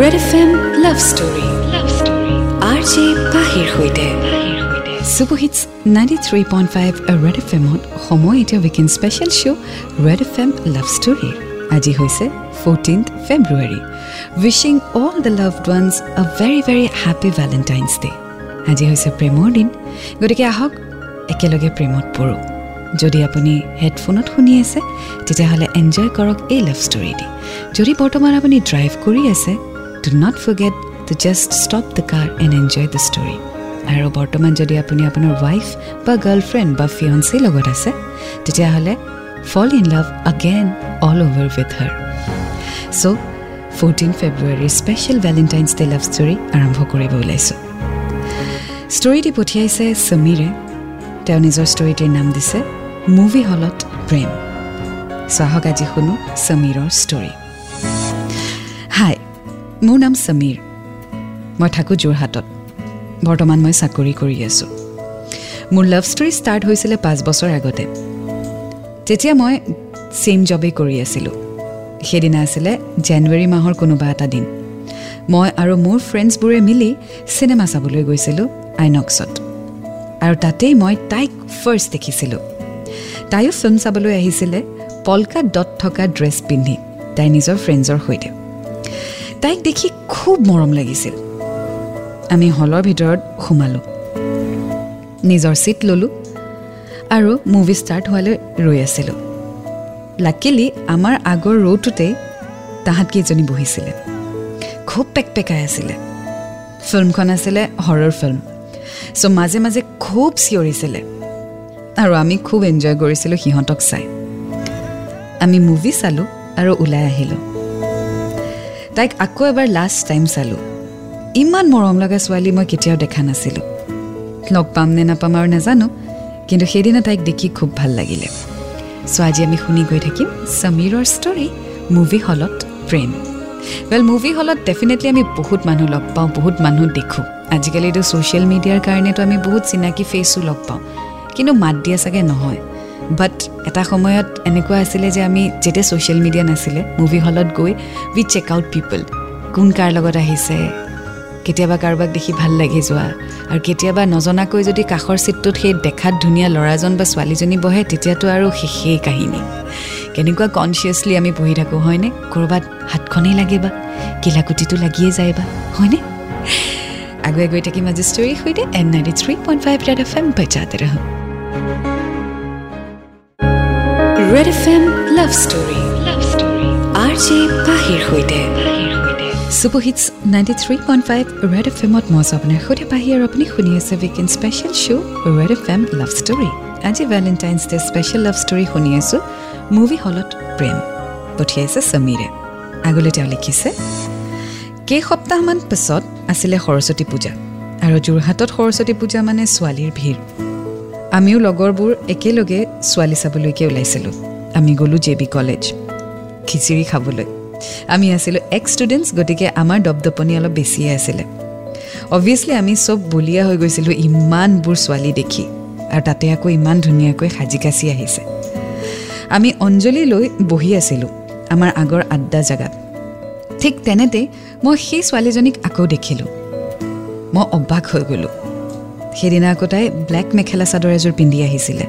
Red F M love story love story R J পাহিৰ সৈতে superhits ninety three point five Red F এমত সময় এতিয়া weekend special show' Red F M love ষ্টৰীৰ আজি হৈছে fourteenth February wishing all the loved ones a very very happy Valentine's Day আজি হৈছে প্ৰেমৰ দিন। গতিকে আহক একেলগে প্ৰেমত পৰোঁ। যদি আপুনি হেডফোনত শুনি আছে তেতিয়াহ'লে এনজয় কৰক এই লাভ ষ্টৰীটি যদি বৰ্তমান আপুনি ড্ৰাইভ কৰি আছে do not forget to just stop the car and enjoy the story আৰু বৰ্তমান যদি আপুনি আপোনাৰ ৱাইফ বা গাৰ্লফ্ৰেণ্ড বা ফিয়ঞ্চিৰ লগত আছে তেতিয়াহ'লে fall in love again all over with her so' fourteen ফেব্ৰুৱাৰীৰ special Valentine's day love story আৰম্ভ কৰিব ওলাইছোঁ ষ্টৰীটি পঠিয়াইছে সমীৰে তেওঁ নিজৰ ষ্টৰীটিৰ নাম দিছে মুভি হলত প্ৰেম চাহক আজি শুনো সমীৰৰ ষ্টৰী মোৰ নাম সমীৰ। মই থাকোঁ যোৰহাটত। বৰ্তমান মই চাকৰি কৰি আছোঁ। মোৰ লাভ ষ্টৰী ষ্টাৰ্ট হৈছিলে পাঁচ বছৰ আগতে। তেতিয়া মই ছেইম জবেই কৰি আছিলোঁ। সেইদিনা আছিলে জানুৱাৰী মাহৰ কোনোবা এটা দিন। মই আৰু মোৰ ফ্ৰেণ্ডছবোৰে মিলি চিনেমা চাবলৈ গৈছিলোঁ আইনক্সত। আৰু তাতেই মই তাইক ফাৰ্ষ্ট দেখিছিলোঁ। তাইও ফিল্ম চাবলৈ আহিছিলে পলকা ডট থকা ড্ৰেছ পিন্ধি। তাই নিজৰ ফ্ৰেণ্ডছৰ সৈতে। তাইক দেখি খুব মৰম লাগিছিল। আমি হলৰ ভিতৰত সোমালোঁ। নিজৰ ছিট ল'লোঁ আৰু মুভি ষ্টাৰ্ট হোৱালৈ ৰৈ আছিলোঁ। লাকিলি আমাৰ আগৰ ৰৌটোতেই তাহাঁতকেইজনী বহিছিলে। খুব পেকপেকাই আছিলে। ফিল্মখন আছিলে হৰৰ ফিল্ম। চ' মাজে মাজে খুব চিঞৰিছিলে। আৰু আমি খুব এনজয় কৰিছিলোঁ সিহঁতক চাই। আমি মুভি চালোঁ আৰু ওলাই আহিলোঁ। তাইক আকৌ এবাৰ লাষ্ট টাইম চালোঁ। ইমান মৰম লগা ছোৱালী মই কেতিয়াও দেখা নাছিলোঁ। লগ পাম নে নাপাম আৰু নাজানো কিন্তু সেইদিনা তাইক দেখি খুব ভাল লাগিলে। চ' আজি আমি শুনি গৈ থাকিম সমীৰৰ ষ্টৰী মুভি হলত প্ৰেম। ৱেল মুভি হলত ডেফিনেটলি আমি বহুত মানুহ লগ পাওঁ বহুত মানুহ দেখোঁ। আজিকালিতো ছ'চিয়েল মিডিয়াৰ কাৰণেতো আমি বহুত চিনাকি ফেচো লগ পাওঁ। কিন্তু মাত দিয়া চাগে নহয়। বাট এটা সময়ত এনেকুৱা আছিলে যে আমি যেতিয়া ছ'চিয়েল মিডিয়া নাছিলে মুভি হলত গৈ উই চেক আউট পিপল কোন কাৰ লগত আহিছে কেতিয়াবা কাৰোবাক দেখি ভাল লাগি যোৱা আৰু কেতিয়াবা নজনাকৈ যদি কাষৰ ছিটটোত সেই দেখাত ধুনীয়া ল'ৰাজন বা ছোৱালীজনী বহে তেতিয়াতো আৰু শেষেই কাহিনী। কেনেকুৱা কনচিয়াছলি আমি বহি থাকোঁ হয়নে? ক'ৰবাত হাতখনেই লাগে বা কিলাকুটিটো লাগিয়ে যায় বা হয়নে? আগুৱাই গৈ থাকিম আজি ষ্টৰীৰ সৈতে and ninety three point five red F M বজাতে ৰহ। Red F M love story love story R J পাহিৰ সৈতে super hits ninety three point five red F এমত মই আপোনাৰ সৈতে। পাহি আৰু আপুনি শুনি আছে weekend special show' red F M love story আজি ডে স্পেচিয়েল লাভ ষ্টৰী শুনি আছোঁ মুভি হলত প্ৰেম। পঠিয়াইছে সমীৰে। আগলৈ তেওঁ লিখিছে কেইসপ্তাহমান পিছত আছিলে সৰস্বতী পূজা আৰু যোৰহাটত সৰস্বতী পূজা মানে ছোৱালীৰ ভিৰ। আমিও লগৰবোৰ একেলগে ছোৱালী চাবলৈকে ওলাইছিলোঁ। আমি গ'লোঁ জে বি কলেজ খিচিৰি খাবলৈ। আমি আছিলোঁ এক্স ষ্টুডেণ্টছ গতিকে আমাৰ দপদপনি অলপ বেছিয়ে আছিলে। অভিয়াছলি আমি চব বলীয়া হৈ গৈছিলোঁ ইমানবোৰ ছোৱালী দেখি আৰু তাতে আকৌ ইমান ধুনীয়াকৈ সাজি কাচি আহিছে। আমি অঞ্জলি লৈ বহি আছিলোঁ আমাৰ আগৰ আড্ডা জেগাত। ঠিক তেনেতে মই সেই ছোৱালীজনীক আকৌ দেখিলোঁ। মই অবাক হৈ গ'লোঁ। সেইদিনা আকৌ তাই ব্লেক মেখেলা চাদৰ এযোৰ পিন্ধি আহিছিলে।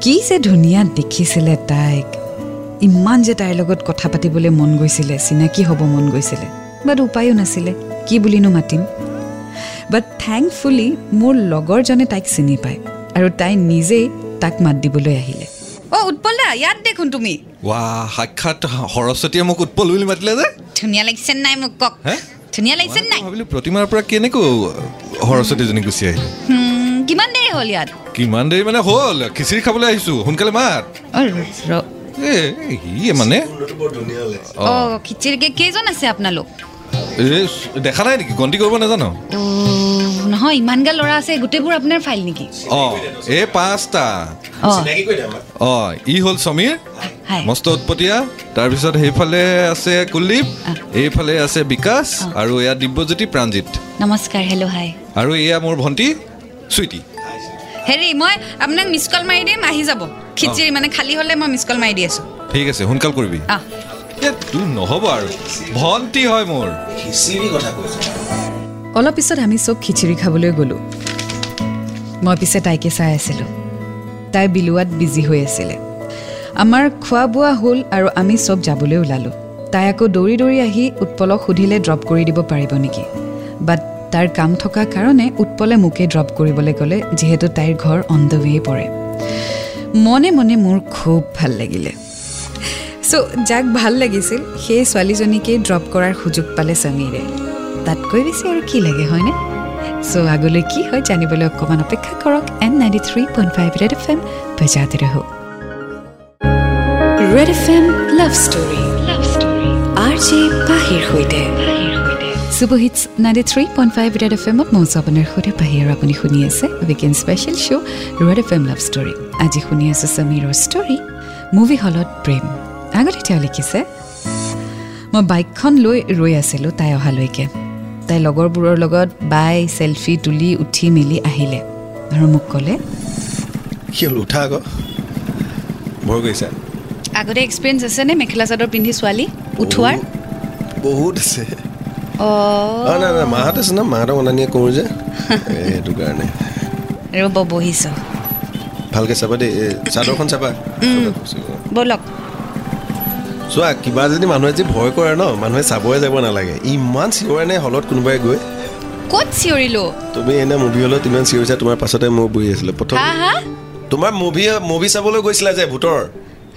কি যে ধুনীয়া দেখিছিলে তাইক। ইমান যে তাইৰ লগত কথা পাতিবলৈ মন গৈছিলে চিনাকি হ'ব মন গৈছিলে। বাট উপায়ো নাছিলে কি বুলিনো মাতিম। বাট থেংকফুলি মোৰ লগৰজনে তাইক চিনি পায় আৰু তাই নিজেই তাক মাত দিবলৈ আহিলে। অ' উৎপল দা ইয়াত দেখোন তুমি। ৱা সাক্ষাৎ সৰস্বতীয়ে মোক উৎপল বুলি মাতিলে যে। ধুনীয়া লাগিছে নাই মোক কওক। হে? ধুনীয়া লাগিছে নাই? ভাবিলো প্ৰতিমাৰ পৰা কেনেকৈ সৰস্বতীজনী গুচি আহিলে? কিমান দেৰি হ'ল ইয়াত? কিমান দেৰি মানে হ'ল? খিচিৰি খাবলৈ আহিছো সোনকালে মাত। মানে? অ' খিচিৰিকে কেইজন আছে আপোনালোক? এ দেখা নাই নেকি? গন্তি কৰিব নাজানো? নহয় ইমানগাল ল'ৰা আছে গোটেইবোৰ আপোনাৰ ফাইল নেকি? অ এই পাঁচটা। অঁ। ই হ'ল সমীৰ মস্ত উৎপতীয়া। তাৰপিছত সেইফালে আছে কুলদীপ এইফালে আছে বিকাশ আৰু এয়া দিব্যজ্যোতি প্ৰাণজিত নমস্কাৰ হেল্ল' হাই আৰু এয়া মোৰ ভণ্টি চুইটি হেৰি মই আপোনাক মিছ কল মাৰি দিম আহি যাব। খিচিৰি মানে খালী হ'লে মই মিছ কল মাৰি দি আছোঁ। ঠিক আছে সোনকাল কৰিবি। নহ'ব আৰু। ভণ্টি হয় মোৰ। খিচিৰি কথা কৈছো। অলপ পিছত আমি চব খিচিৰি খাবলৈ গ'লোঁ। মই পিছে তাইকে চাই আছিলোঁ। তাই বিলোৱাত বিজি হৈ আছিলে। আমাৰ খোৱা বোৱা হ'ল আৰু আমি চব যাবলৈ ওলালোঁ। তাই আকৌ দৌৰি দৌৰি আহি উৎপলক সুধিলে ড্ৰপ কৰি দিব পাৰিব নেকি? বাট তাৰ কাম থকা কাৰণে উৎপলে মোকে ড্ৰপ কৰিবলৈ ক'লে যিহেতু তাইৰ ঘৰ অন দ্য পৰে। মনে মনে মোৰ খুব ভাল লাগিলে। চ' যাক ভাল লাগিছিল সেই ছোৱালীজনীকেই ড্ৰপ কৰাৰ সুযোগ পালে সমীৰে। তাতকৈ বেছি আৰু কি লাগে হয়নে? চ' আগলৈ কি হয় জানিবলৈ অকণমান অপেক্ষা কৰক and ninety three point five red F M বজাতে ৰহ। Red F M love story love story R J পাহিৰ সৈতে। Ninety three point five red F এমত মৌজ আপোনাৰ সৈতে বাহিৰ আপুনি শুনি আছে weekend special show' red F M love story আজি শুনি আছোঁ সমীৰৰ ষ্টৰী মুভি হলত প্ৰেম। আগতে তেওঁ লিখিছে মই বাইকখন লৈ ৰৈ আছিলোঁ তাই অহালৈকে। তাই লগৰবোৰৰ লগত বাই ছেলফি তুলি উঠি মেলি আহিলে। আৰু মোক ক'লে উঠা আকৌ? ভয় কৰিছা? আগতে এক্সপিৰিয়েঞ্চ আছেনে মেখেলা চাদৰ পিন্ধি ছোৱালী? উঠোৱাৰ? বহুত আছে। মাহঁত আছে ন মাহঁতক অনা নিয়া কৰোঁ যে। সেইটো কাৰণে। ৰ'ব বহিছ। ভালকৈ চাবা দেই চাদৰখন চাবা। ব'লক। চোৱা কিবা যদি মানুহে যদি ভয় কৰে ন মানুহে চাবই যাব নালাগে। ইমান চিঞৰে নে হলত কোনোবাই গৈ? ক'ত চিঞৰিলোঁ? তুমি এনে মুভি হলত ইমান চিঞৰিছা তোমাৰ পাছতে মই বহি আছিলোঁ। প্ৰথম তোমাৰ মুভি মুভি চাবলৈ গৈছিলা যে ভূতৰ?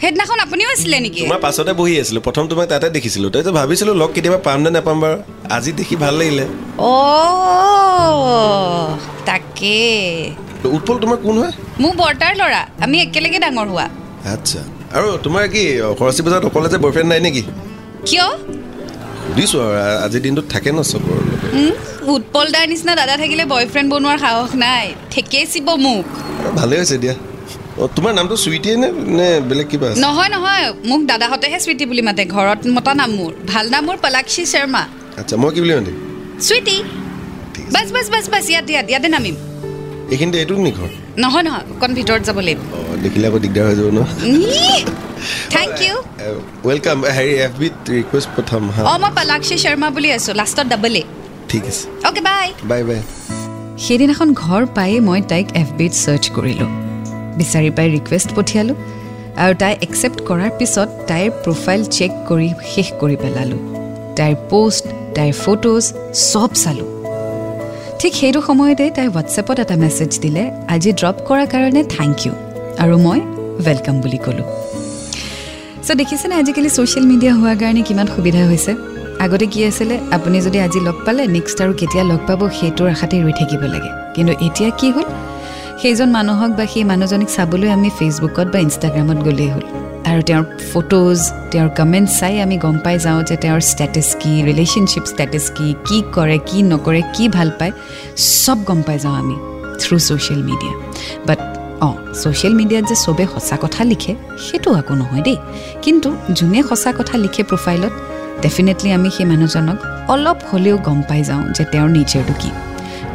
সেইদিনাখন আপুনিও আছিলে নেকি? তোমাৰ পাছতে বহি আছিলোঁ। প্ৰথম তোমাক তাতে দেখিছিলোঁ। তাৰপিছত ভাবিছিলোঁ লগ কেতিয়াবা পাম নে নাপাম বাৰু। আজি দেখি ভাল লাগিলে। অ' তাকে। উৎপল তোমাৰ কোন হয়? মোৰ বৰ্তাৰ ল'ৰা। আমি একেলগে ডাঙৰ হোৱা। আচ্ছা। আৰু তোমাৰ কি সৰস্বতী পূজাত অকলে যে বয়ফ্ৰেণ্ড নাই নেকি? কিয়? সুধিছোঁ আৰু আজিৰ দিনটোত থাকে ন চবৰ উৎপল দাৰ নিচিনা দাদা থাকিলে বয়ফ্ৰেণ্ড বনোৱাৰ সাহস নাই। ঠেকেচিব মোক। আৰু ভালেই হৈছে দিয়া। তোমাৰ নামটো চুইটিয়ে নে নে বেলেগ কিবা নহয় নহয় মোক দাদাহঁতেহে স্মৃতি বুলি মাতে ঘৰত মতা নাম মোৰ। ভাল নাম মোৰ পলাক্ষী শৰ্মা। আচ্ছা মই কি বুলি মাতিম? চুইটি বাছ বাছ বাছ বাছ ইয়াত ইয়াত ইয়াতে নামিম। এইখিনিতে এইটো নি ঘৰ? নহয় নহয় অকণ ভিতৰত যাব লাগিব। দেখিলে আকৌ দিগদাৰ হৈ যাব ন? থেংক ইউ ৱেলকাম হেৰি এফ বিত ৰিকুৱেষ্ট পঠাম অঁ মই পলাক্ষী শৰ্মা বুলি আছোঁ লাষ্টত ডাবল এ ঠিক আছে। অ'কে বাই বাই বাই সেইদিনাখন ঘৰ পায়েই মই তাইক এফ বিত ছাৰ্চ কৰিলোঁ। বিচাৰি পাই ৰিকুৱেষ্ট পঠিয়ালোঁ আৰু তাই একচেপ্ট কৰাৰ পিছত তাইৰ প্ৰফাইল চেক কৰি শেষ কৰি পেলালোঁ। তাইৰ পষ্ট তাইৰ ফটোজ চব চালোঁ। ঠিক সেইটো সময়তে তাই হোৱাটছএপত এটা মেছেজ দিলে আজি ড্ৰপ কৰাৰ কাৰণে থেংক ইউ আৰু মই ৱেলকাম বুলি ক'লোঁ। চ' দেখিছেনে আজিকালি ছ'চিয়েল মিডিয়া হোৱাৰ কাৰণে কিমান সুবিধা হৈছে? আগতে কি আছিলে আপুনি যদি আজি লগ পালে নেক্সট আৰু কেতিয়া লগ পাব সেইটোৰ আশাতে ৰৈ থাকিব লাগে। কিন্তু এতিয়া কি হ'ল? সেইজন মানুহক বা সেই মানুহজনীক চাবলৈ আমি ফেচবুকত বা ইনষ্টাগ্ৰামত গ'লেই হ'ল। আৰু তেওঁৰ ফটোজ তেওঁৰ কমেণ্টছ চাই আমি গম পাই যাওঁ যে তেওঁৰ ষ্টেটাছ কি ৰিলেশ্যনশ্বিপ ষ্টেটাছ কি কি কৰে কি নকৰে কি ভাল পায় চব গম পাই যাওঁ আমি থ্ৰু ছ'চিয়েল মিডিয়া বাট অঁ ছ'চিয়েল মিডিয়াত যে চবেই সঁচা কথা লিখে সেইটো একো নহয় দেই। কিন্তু যোনে সঁচা কথা লিখে প্ৰফাইলত ডেফিনেটলি আমি সেই মানুহজনক অলপ হ'লেও গম পাই যাওঁ যে তেওঁৰ নেচাৰটো কি।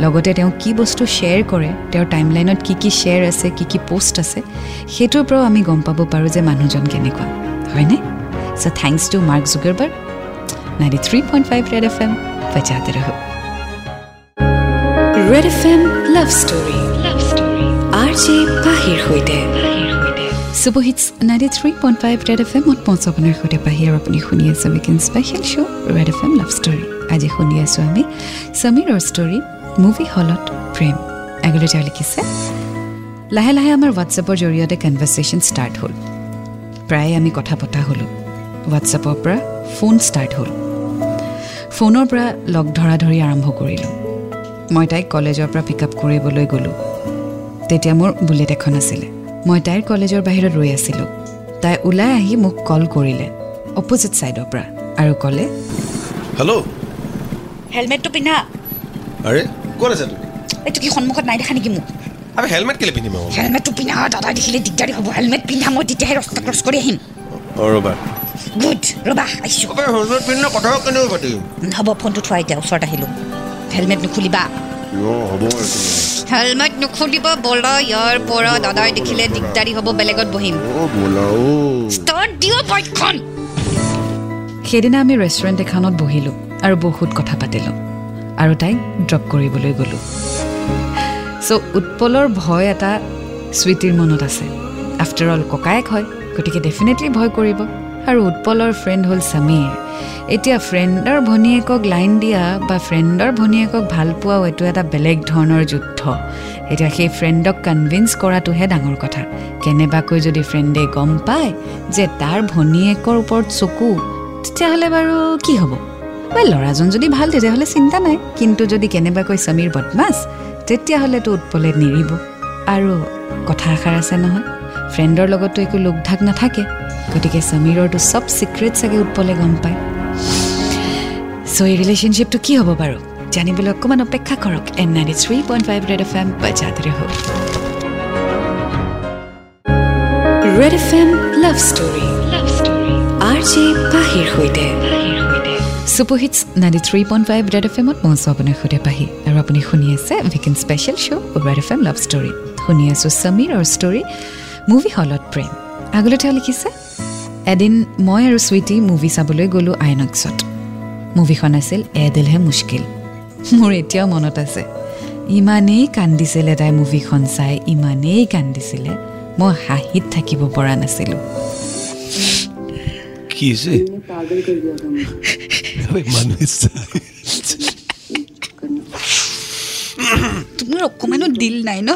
লগতে তেওঁ কি বস্তু শ্বেয়াৰ কৰে তেওঁৰ টাইমলাইনত কি কি শ্বেয়াৰ আছে কি কি পষ্ট আছে সেইটোৰ পৰাও আমি গম পাব পাৰোঁ যে মানুহজন কেনেকুৱা। হয়নে? So' thanks to Mark Zuckerberg ninety three point five red F M বজাতে ৰহ red F M love story love story R J পাহিৰ সৈতে। Super hits ninety three point five red F এমত পঞ্চ আপোনাৰ সৈতে পাহি আৰু আপুনি শুনি আছে weekend special show' red F M love story আজি শুনি আছোঁ আমি সমীৰৰ ষ্টৰী মুভি হলত প্ৰেম আগলৈ তেওঁ লিখিছে। লাহে লাহে আমাৰ হোৱাটছএপৰ জৰিয়তে কনভাৰ্চেশ্যন ষ্টাৰ্ট হ'ল। প্ৰায়ে আমি কথা পতা হ'লোঁ। হোৱাটছএপৰ পৰা ফোন ষ্টাৰ্ট হ'ল। ফোনৰ পৰা লগ ধৰা ধৰি আৰম্ভ কৰিলোঁ। মই তাইক কলেজৰ পৰা পিক আপ কৰিবলৈ গ'লোঁ। তেতিয়া মোৰ বুলেট এখন আছিলে। মই তাইৰ কলেজৰ বাহিৰত ৰৈ আছিলোঁ। তাই ওলাই আহি মোক কল কৰিলে। অপজিট ছাইডৰ পৰা আৰু ক'লে হেল্ল' হেলমেটটো পিন্ধা। আৰে ক'ত আছা তুমি এইটো কি সন্মুখত নাই দেখা নেকি মোক? আমি হেলমেট কেলৈ পিন্ধিম আকৌ? হেলমেটটো পিন্ধা দাদাই দেখিলে দিগদাৰী হ'ব? হেলমেট পিন্ধা মই তেতিয়াহে ৰাস্তা ক্ৰছ কৰি আহিম। ৰ'বা। গুড ৰ'বা আহিছোঁ। হেলমেট কথা কেনেকৈ পাতিম হ'ব ফোনটো থোৱা এতিয়া ওচৰত আহিলোঁ। হেলমেট নুখুলিবা। হ'ব হেলমেট নুখুলিব বলা ইয়াৰ পৰা দাদাই দেখিলে দিগদাৰী হ'ব বেলেগত বহিম। সেইদিনা আমি ৰেষ্টুৰেণ্ট এখনত বহিলোঁ আৰু বহুত কথা পাতিলোঁ। আৰু তাইক ড্ৰপ কৰিবলৈ গ'লোঁ। চ' উৎপলৰ ভয় এটা চুইটিৰ মনত আছে। আফটাৰ অল ককায়েক হয় গতিকে ডেফিনেটলি ভয় কৰিব। আৰু উৎপলৰ ফ্ৰেণ্ড হ'ল সমীৰ এতিয়া ফ্ৰেণ্ডৰ ভনীয়েকক লাইন দিয়া বা ফ্ৰেণ্ডৰ ভনীয়েকক ভাল পোৱাও এইটো এটা বেলেগ ধৰণৰ যুদ্ধ। এতিয়া সেই ফ্ৰেণ্ডক কনভিন্স কৰাটোহে ডাঙৰ কথা। কেনেবাকৈ যদি ফ্ৰেণ্ডে গম পায় যে তাৰ ভনীয়েকৰ ওপৰত চকু তেতিয়াহ'লে বাৰু কি হ'ব? বা ল'ৰাজন যদি ভাল তেতিয়াহ'লে চিন্তা নাই। কিন্তু যদি কেনেবাকৈ সমীৰ বদমাছ তেতিয়াহ'লেতো উৎপলে নেৰিব। আৰু কথা এষাৰ আছে নহয় ফ্ৰেণ্ডৰ লগততো একো লোক ঢাক নাথাকে। গতিকে সমীৰৰটো চব ছিক্ৰেট চাগে উৎপলে গম পায়। চ' এই ৰিলেশ্যনশ্বিপটো কি হ'ব বাৰু? জানিবলৈ অকণমান অপেক্ষা কৰক। And ninety three point five red F M বাজাতে হওক। Red F M love story R J পাহিৰ সৈতে। Super hits ninety three point five red F এমত মই আছোঁ আপোনাৰ সৈতে পাহি। আৰু আপুনি শুনি আছে weekend special show' red F M love story শুনি আছোঁ সমীৰ আৰু ষ্টৰী মুভি হলত প্ৰেম আগলৈ তেওঁ লিখিছে এদিন মই আৰু চুইটি মুভি চাবলৈ গ'লোঁ আইনক্সত। মুভিখন আছিল এ দিলহে মুস্কিল মোৰ এতিয়াও মনত আছে ইমানেই কান্দিছিলে তাই মুভিখন চাই ইমানেই কান্দিছিলে মই হাঁহিত থাকিব পৰা নাছিলোঁ। কি মানুহে চাই। তোমাৰ অকণমানো দিল নাই ন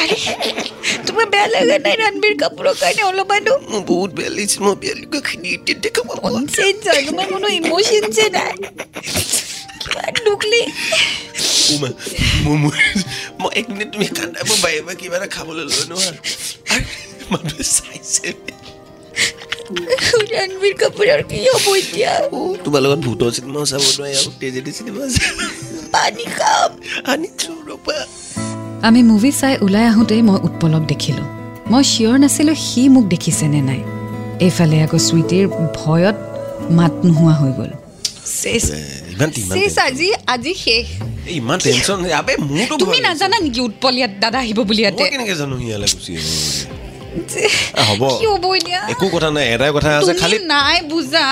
আৰে, তোমাৰ বেয়া লগা নাই ৰণবীৰ কাপুৰৰ কাৰণে অলপমানো মোৰ বহুত বেয়া লাগিছে মই বেয়া পৰা নাই। কনচেপ্ট যায় তোমাৰ কোনো ইম'শ্যনছে নাই কিমান দুখলি ও মা, মই এক মিনিট তুমি কান্দাব পাৰিবা কিবা এটা খাবলৈ লৈ নোৱাৰো আৰে, মানুহে চাইছে ৰণবীৰ কাপুৰৰ কি হ'ব এতিয়া ও তোমাৰ লগত ভূতৰ চিনেমাও চাব নোৱাৰি আৰু ট্ৰেজেডি চিনেমা পানী খাম আনিছো ৰ'বা আমি মুভি চাই ওলাই আহোঁতেই মই উৎপলক দেখিলোঁ। মই চিয়'ৰ নাছিলোঁ সি মোক দেখিছেনে নাই। এইফালে আকৌ চুইটিৰ ভয়ত মাত নোহোৱা হৈ গ'ল। তুমি। নাজানা নেকি উৎপল ইয়াত দাদা আহিব বুলি ইয়াতে? হ'ব। একো কথা নাই এটাই কথা আছে খালি নাই বুজা।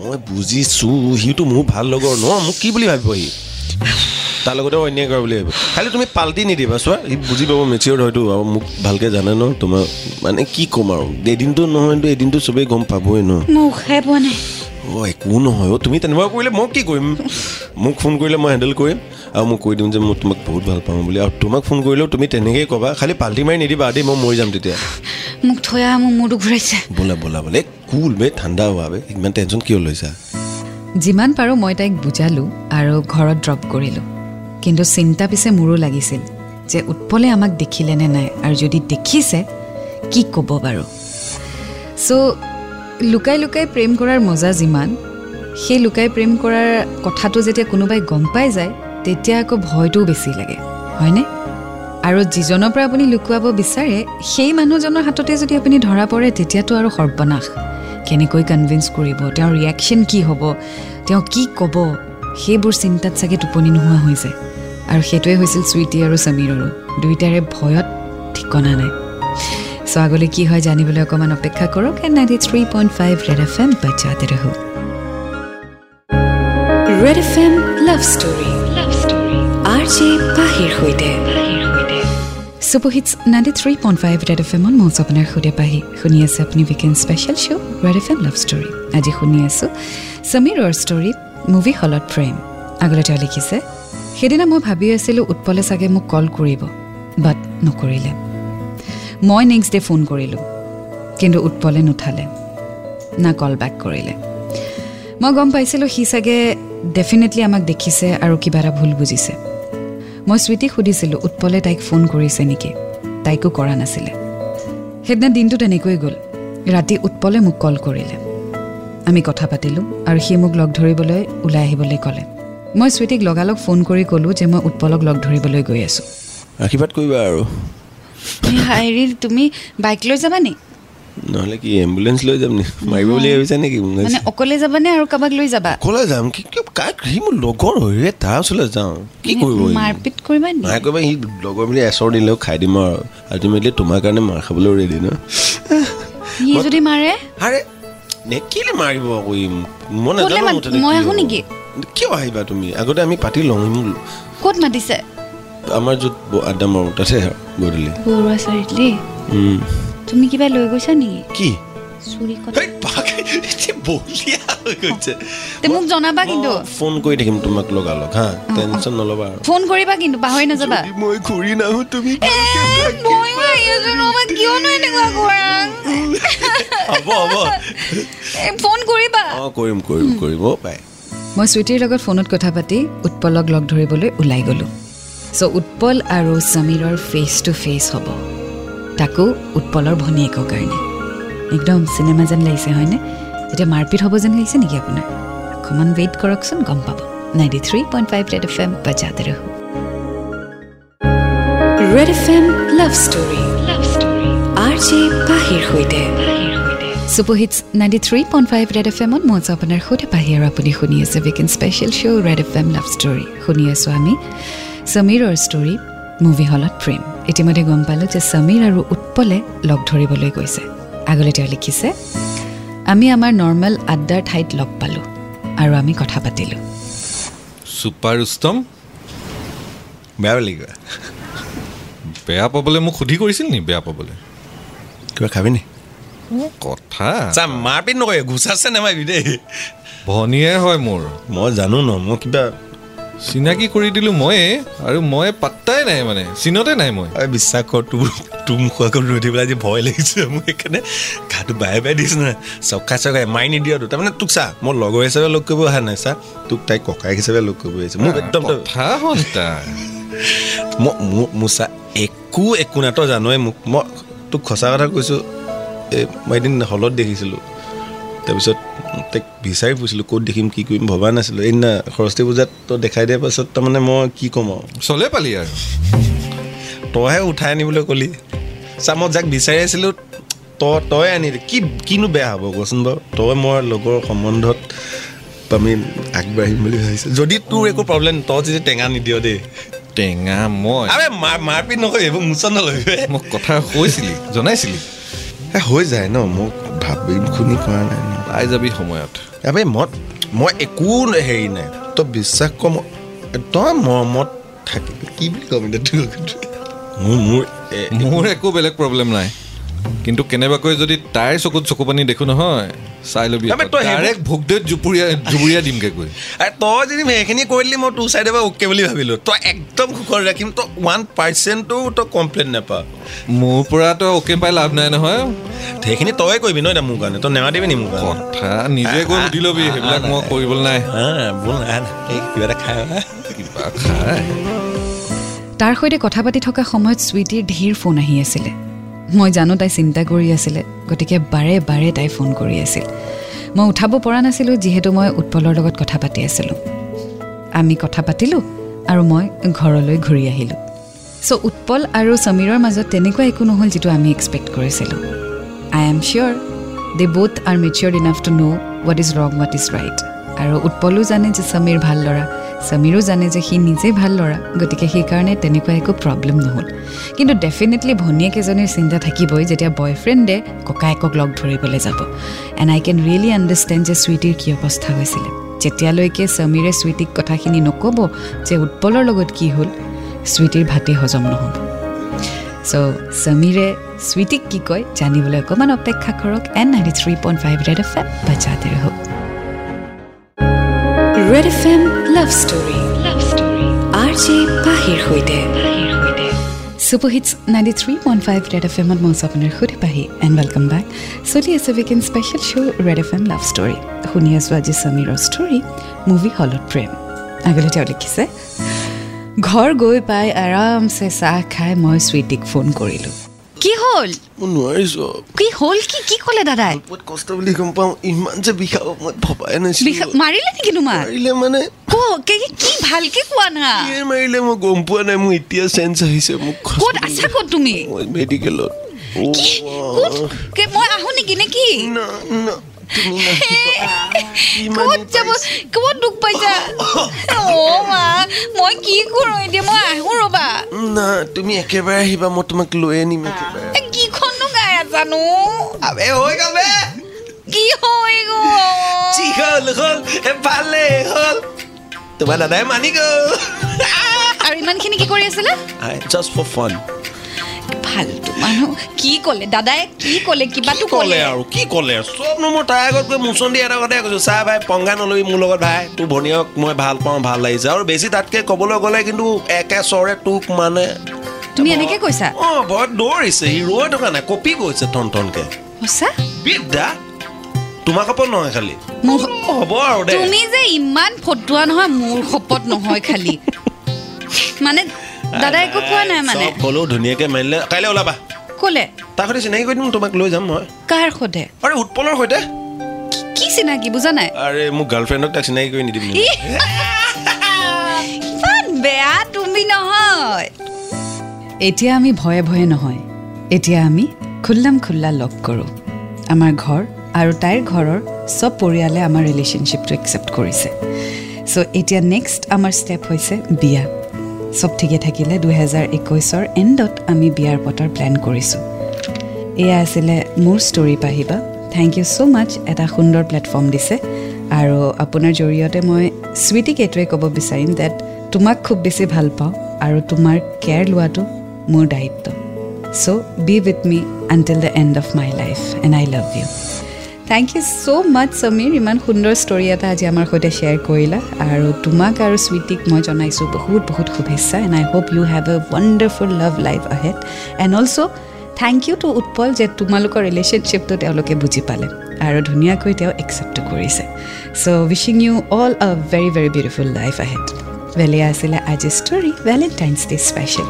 মই বুজিছো সিটো মোৰ ভাল লগৰ ন মোক কি বুলি ভাবিব সি? তাৰ লগতে অন্যায় কৰা বুলি ভাবিব। খালি তুমি পাল্টি নিদিবা চোৱা সি বুজি পাব মেচিয়ৰ হয়তো আৰু মোক ভালকে জানে ন তোমাৰ মানে কি ক'ম আৰু? এদিনটো নহয়তো এদিনটো চবেই গম পাবই ন। মই উশাই পোৱা নাই। অ একো নহয় অ তুমি তেনেকুৱা কৰিলে মই কি কৰিম? মোক ফোন কৰিলে মই হেণ্ডেল কৰিম আৰু মোক কৈ দিওঁ যে মই তোমাক বহুত ভাল পাওঁ বুলি আৰু তোমাক ফোন কৰিলেও তুমি তেনেকেই ক'বা খালি পাল্টি মাৰি নিদিবা দেই মই মৰি যাম তেতিয়া। মোক থৈ আহা মোৰ মূৰটো ঘূৰাইছে ব'লা ব'লা বোলে কুল বে ঠাণ্ডা হোৱা বে ইমান টেনশ্যন কিয় লৈছা? যিমান পাৰোঁ মই তাইক বুজালোঁ আৰু ঘৰত ড্ৰপ কৰিলোঁ। কিন্তু চিন্তা পিছে মোৰো লাগিছিল যে উৎপলে আমাক দেখিলেনে নাই আৰু যদি দেখিছে কি ক'ব বাৰু? চ' লুকাই লুকাই প্ৰেম কৰাৰ মজা যিমান সেই লুকাই প্ৰেম কৰাৰ কথাটো যেতিয়া কোনোবাই গম পাই যায় তেতিয়া আকৌ ভয়টোও বেছি লাগে হয়নে? আৰু যিজনৰ পৰা আপুনি লুকুৱাব বিচাৰে সেই মানুহজনৰ হাততে যদি আপুনি ধৰা পৰে তেতিয়াতো আৰু সৰ্বনাশ। কেনেকৈ কনভিন্স কৰিব? তেওঁৰ ৰিয়েকশ্যন কি হ'ব? তেওঁ কি ক'ব? সেইবোৰ চিন্তাত চাগে টোপনি নোহোৱা হৈ যায়। আৰু সেইটোৱে হৈছিল চুইটি আৰু সমীৰৰো। দুয়োটাৰে ভয়ত ঠিকনা নাই। আগলৈ কি হয় জানিবলৈ অকণমান অপেক্ষা কৰক and ninety three point five red F M বাচ্চাতে ৰহো। Red F M love story R J পাহিৰ সৈতে। Ninety three point five red F এমত আপোনাৰ পাহি। শুনি আছে আপুনি weekend special show' red F M love story. আজি শুনি আছোঁ সমীৰৰ ষ্টৰী মুভি হলত প্ৰেম আগলৈ তেওঁ লিখিছে সেইদিনা মই ভাবি আছিলোঁ উৎপলে চাগে মোক কল কৰিব বাট নকৰিলে। মই নেক্সট ডে' ফোন কৰিলোঁ। কিন্তু উৎপলে নুঠালে। না কল বেক কৰিলে। মই গম পাইছিলোঁ সি চাগে ডেফিনেটলি আমাক দেখিছে আৰু কিবা এটা ভুল বুজিছে। মই চুইটিক সুধিছিলোঁ উৎপলে তাইক ফোন কৰিছে নেকি? তাইকো কৰা নাছিলে। সেইদিনা দিনটো তেনেকৈ গ'ল। ৰাতি উৎপলে মোক কল কৰিলে। আমি কথা পাতিলোঁ আৰু সি মোক লগ ধৰিবলৈ ওলাই আহিবলৈ ক'লে। মই চুইটিক লগালগ ফোন কৰি ক'লোঁ যে মই উৎপলক লগ ধৰিবলৈ গৈ আছোঁ। আশীৰ্বাদ কৰিবা আৰু। হেৰি তুমি বাইক লৈ যাবা নি নহ'লে কি এম্বুলেঞ্চ লৈ যাম নি মাৰিব বুলি ভাবিছা নেকি? মানে অকলে যাবানে আৰু কাৰোবাক লৈ যাবা? অকলে যাম কি কি- কাক সি মোৰ লগৰ হৈ ৰে তাৰ ওচৰলৈ যাওঁ। কি কৰিব? মাৰপিট কৰিবা নি? মায়ে কৰিবা সি লগৰ বুলি এচৰ দিলেও খাই দিম আৰু। আল্টিমেটলি তোমাৰ কাৰণে মাৰ খাবলৈও ৰেডি ন? সি যদি মাৰে? আৰে নে কেলে মাৰিব আকৌ মোক? মই নাজানো মই আহোঁ। নেকি? কিয় আহিবা তুমি? আগতে আমি পাতি লওঁ ক'ত মাতিছে? আমাৰ য'ত আড্ডা মাৰোঁ তাতে গধূলি বৰুৱা চাৰিআলি। তুমি কিবা লৈ গৈছা নেকি? কি? চুৰি কথা হেই, বাকে, এতিয়া বলিয়া হৈ গৈছে। তে মোক জনাবা কিন্তু। মই ফোন কৰি থাকিম তোমাক লগালগ হা? টেনশ্যন নল'বা আৰু। ফোন কৰিবা কিন্তু পাহৰি নাযাবা। যদি মই ঘূৰি নাহো তুমি এ, ময়ো আহি আছো ৰ'বা, কিয়নো এনেকুৱা কৰা হ'ব হ'ব। এ, ফোন কৰিবা। অঁ কৰিম কৰিম কৰিম অ' পাই মই চুইটিৰ লগত ফোনত কথা পাতি উৎপলক লগ ধৰিবলৈ ওলাই গ'লোঁ। চ' উৎপল আৰু সমীৰৰ ফেচ টু ফেচ হ'ব। তাকো উৎপলৰ ভনীয়েকৰ কাৰণে। একদম চিনেমা যেন লাগিছে হয়নে? এতিয়া মাৰপিট হ'ব যেন লাগিছে নেকি আপোনাৰ? অকণমান ৱেইট কৰকচোন গম পাব। Ninety three point five red F M বজাতে ৰহো। Red F M love story love story R J পাহিৰ সৈতে। Super hits ninety three point five red F এমত মই আছোঁ আপোনাৰ সৈতে। পাহি আৰু আপুনি শুনি আছে weekend special show' red F M love story শুনি আছোঁ আমি। সমীৰৰ ষ্টৰী মুভি হলত প্ৰেম ইতিমধ্যে গম পালোঁ যে সমীৰ আৰু উৎপলে লগ ধৰিবলৈ গৈছে আগলৈ তেওঁ লিখিছে আমি আমাৰ নৰ্মেল আড্ডাৰ ঠাইত লগ পালোঁ আৰু আমি কথা পাতিলোঁ ছুপাৰ উষ্টম বেয়া বুলি কিবা বেয়া পাবলৈ মোক সুধি কৰিছিল নি বেয়া পাবলৈ কিবা খাবি নি কথা চা মাৰপিট নকৰে ঘোচাছে নেমাৰিবি দেই ভনীয়ে হয় মোৰ মই জানো ন মই কিবা চিনাকি কৰি দিলোঁ ময়ে আৰু মই পাত্তাই নাই মানে চিনতে নাই মই। বিশ্বাস কৰ তোৰ তোৰ মুখৰ আগত ৰৈ থাকিবলৈ আজি ভয় লাগিছে মোক সেইকাৰণে গাটো বাই বাই দিছে নহয়। চকাই চকাই মাৰি নিদিয়তো তাৰমানে তোক চা মই লগৰ হিচাপে লগ কৰিব অহা নাই চা তোক তাইক ককায়েক হিচাপে লগ কৰিব আহিছে। মোক একদম তই- কথা মই মোৰ মোৰ চা একো একো নাই তই জানই মোক মই তোক সঁচা কথা কৈছোঁ এই মই এদিন হলত দেখিছিলোঁ। তাৰপিছত তাইক বিচাৰি ফুৰিছিলোঁ ক'ত দেখিম কি কৰিম ভবা নাছিলোঁ। সেইদিনা সৰস্বতী পূজাত তই দেখাই দিয়াৰ পাছত তাৰমানে মই কি ক'ম আৰু? চলে পালি আৰু। তইহে উঠাই আনিবলৈ ক'লি। চা মই যাক বিচাৰি আছিলোঁ তই তই আনি কি কিনো বেয়া হ'ব কচোন বাৰু? তই মই লগৰ সম্বন্ধত আমি আগবাঢ়িম বুলি ভাবিছোঁ। যদি তোৰ একো প্ৰব্লেম তই যদি টেঙা নিদিয় দেই। টেঙা মই আৰে মাৰ মাৰপিট নকৰিবি এইবোৰ মোচন নল'বি। মোক কথা কৈছিলি জনাইছিলি। হৈ যায় ন মোক ভাবি শুনি কৰা নাই পাই যাবি সময়ত। আবে মই মই একো হেৰি নাই। তই বিশ্বাস কৰ তই মৰমত থাকিবি কি বুলি ক'ম এতিয়া মোৰ মোৰ মোৰ একো বেলেগ প্ৰব্লেম নাই। কিন্তু কেনেবাকৈ যদি তাইৰ চকুত চকু পানী দেখো নহয় চাই ল'বি ডাইৰেক্ট ভোগদেত জুপুৰীয়া জুবুৰীয়া দিমগে কৈ আৰে তই যদি সেইখিনি কৰি দিলি মই তোৰ চাইডৰ পৰা অ'কে বুলি ভাবিলোঁ। তই একদম সুখত ৰাখিম তই ওৱান পাৰ্চেণ্টো তই কমপ্লেইন নাপা মোৰ পৰা তই অ'কে পাই লাভ নাই নহয়। সেইখিনি তই কৰিবি ন এতিয়া মোৰ কাৰণে? তই নেমাতিবি নি মোৰ কাৰণে? কথা নিজে গৈ সুধি ল'বি সেইবিলাক মই কৰিবলৈ নাই। কিবা এটা খাই। কিবা খাই। তাৰ সৈতে কথা পাতি থকা সময়ত চুইটিৰ ধীৰ ফোন আহি আছিলে। মই জানো তাই চিন্তা কৰি আছিলে গতিকে বাৰে বাৰে তাই ফোন কৰি আছিল। মই উঠাব পৰা নাছিলোঁ যিহেতু মই উৎপলৰ লগত কথা পাতি আছিলোঁ। আমি কথা পাতিলোঁ আৰু মই ঘৰলৈ ঘূৰি আহিলোঁ। চ' উৎপল আৰু সমীৰৰ মাজত তেনেকুৱা একো নহ'ল যিটো আমি এক্সপেক্ট কৰিছিলোঁ। I am sure they both are mature enough to know' what is wrong what is right আৰু উৎপলো জানে যে সমীৰ ভাল ল'ৰা। সমীৰো জানে যে সি নিজেই ভাল ল'ৰা গতিকে সেইকাৰণে তেনেকুৱা একো প্ৰব্লেম নহ'ল। কিন্তু ডেফিনেটলি ভনীয়েক এজনীৰ চিন্তা থাকিবই যেতিয়া বয়ফ্ৰেণ্ডে ককায়েকক লগ ধৰিবলৈ যাব। And I can really understand যে চুইটিৰ কি অৱস্থা হৈছিলে। যেতিয়ালৈকে সমীৰে চুইটিক কথাখিনি নক'ব যে উৎপলৰ লগত কি হ'ল চুইটিৰ ভাতেই হজম নহ'ব। চ' সমীৰে চুইটিক কি কয় জানিবলৈ অকণমান অপেক্ষা কৰক and ninety three point five red F M বাজাতে ৰহক। Red F M love story love story R J পাহিৰ সৈতে super hits ninety three five red F এমত মই আপোনাৰ পাহি এণ্ড ৱেলকাম বেক চলি আছে special show' red F M love story শুনি আছোঁ আজি সমীৰৰ ষ্টৰী মুভি হলত প্ৰেম আগলৈ তেওঁ লিখিছে ঘৰ গৈ পাই আৰামছে চাহ খাই মই চুইটিক ফোন কৰিলোঁ। হ'ল মই নোৱাৰিছোঁ কি হ'ল কি? কি ক'লে দাদাই? কষ্ট বুলি গম পাওঁ ইমান যে বিষাব মই ভবাই নাছিলোঁ। মাৰিলে নেকি তোমাক? মাৰিলে মানে ক- ভালকে কোৱা না? মাৰিলে মই গম পোৱা নাই মোৰ এতিয়া চেঞ্চ আহিছে মোক ক'ত আছা ক'ত তুমি? মেডিকেলত মই আহোঁ নেকি নে। যাব ক'ত দুখ পাইছা মা মই কি কৰোঁ এতিয়া মই আহোঁ ৰ'বা না তুমি একেবাৰে আহিবা মই তোমাক লৈ আনিম একেবাৰে কিখননো গাই আছানো আবে হৈ গ'ল বে কি হৈ গ'ল হ'ল? হ'ল ভালে হ'ল। তোমাৰ দাদাই মানি গ'ল আৰু ইমানখিনি কি কৰি আছিলে? জাষ্ট ফৰ ফান ফাল্টু মানুহ কি ক'লে? দাদাই কি ক'লে? কিবাটো ক'লে? আৰু? কি ক'লে? চব নো মই তাৰ আগত গৈ মোচন দি এটা কথাই কৈছোঁ। চাহ ভাই পংগা নলবি মোৰ লগত ভাই। তোৰ ভনীয়ক মই ভাল পাওঁ ভাল লাগিছে। আৰু বেছি তাতকৈ ক'বলৈ গ'লে কিন্তু একে চৰে তোক মানে তুমি এনেকে কৈছা? অঁ ভয়ত দৌৰিছে। সি ৰৈ থকা নাই। কপি গৈছে টন টনকৈ। সঁচা? বিদ্যা তোমাৰ কাপোৰ নহয় খালি। মোৰ হ'ব আৰু তুমি যে ইমান ফটোৱা নহয় মোৰ শপত নহয় খালি। মানে দাদাই একো কোৱা নাই মানে? ক'লেও ধুনীয়াকৈ মাৰিলে কাইলৈ ওলাবা। ক'লে? তাৰ সৈতে চিনাকি কৰি দিম তোমাক লৈ যাম মই। কাৰ সোধে আৰে উৎপলৰ সৈতে। কি চিনাকি বুজা নাই? আৰে মোক গাৰ্লফ্ৰেণ্ডক তাক চিনাকি কৰি নিদিম ইমান বেয়া তুমি নহয়। এতিয়া আমি ভয়ে ভয়ে নহয়। এতিয়া আমি খোল্লাম খোল্লা লগ কৰোঁ। আমাৰ ঘৰ আৰু তাইৰ ঘৰৰ চব পৰিয়ালে আমাৰ ৰিলেশ্যনশ্বিপটো একচেপ্ট কৰিছে। চ' এতিয়া নেক্সট আমাৰ ষ্টেপ হৈছে বিয়া। চব ঠিকে থাকিলে দুহেজাৰ একৈছৰ এণ্ডত আমি বিয়াৰ পতাৰ প্লেন কৰিছোঁ। এয়া আছিলে মোৰ ষ্টৰী পাহিবা। থেংক ইউ ছ' মাছ এটা সুন্দৰ প্লেটফৰ্ম দিছে। আৰু আপোনাৰ জৰিয়তে মই চুইটিক এইটোৱে ক'ব বিচাৰিম ডেট তোমাক খুব বেছি ভাল পাওঁ আৰু তোমাৰ কেয়াৰ লোৱাটো মোৰ দায়িত্ব। So' be with me until the end of my life and I love you thank you so' much Samir ইমান সুন্দৰ ষ্টৰী এটা আজি আমাৰ সৈতে শ্বেয়াৰ কৰিলা। আৰু তোমাক আৰু চুইটিক মই জনাইছোঁ বহুত বহুত শুভেচ্ছা। And I hope you have a wonderful love life ahead and also' thank you to Utpal যে তোমালোকৰ ৰিলেশ্যনশ্বিপটো তেওঁলোকে বুজি পালে। আৰু ধুনীয়াকৈ তেওঁ একচেপ্টো কৰিছে। So' wishing you all a very very beautiful life ahead ভেলিয়া আছিলে আজি story Valentine's day special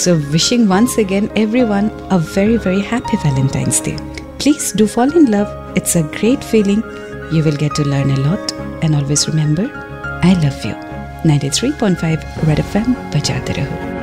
so' wishing once again everyone a very very happy Valentine's day Please do fall in love. It's a great feeling. You will get to learn a lot. And always remember, I love you. 93.5 Red FM, बजाते रहो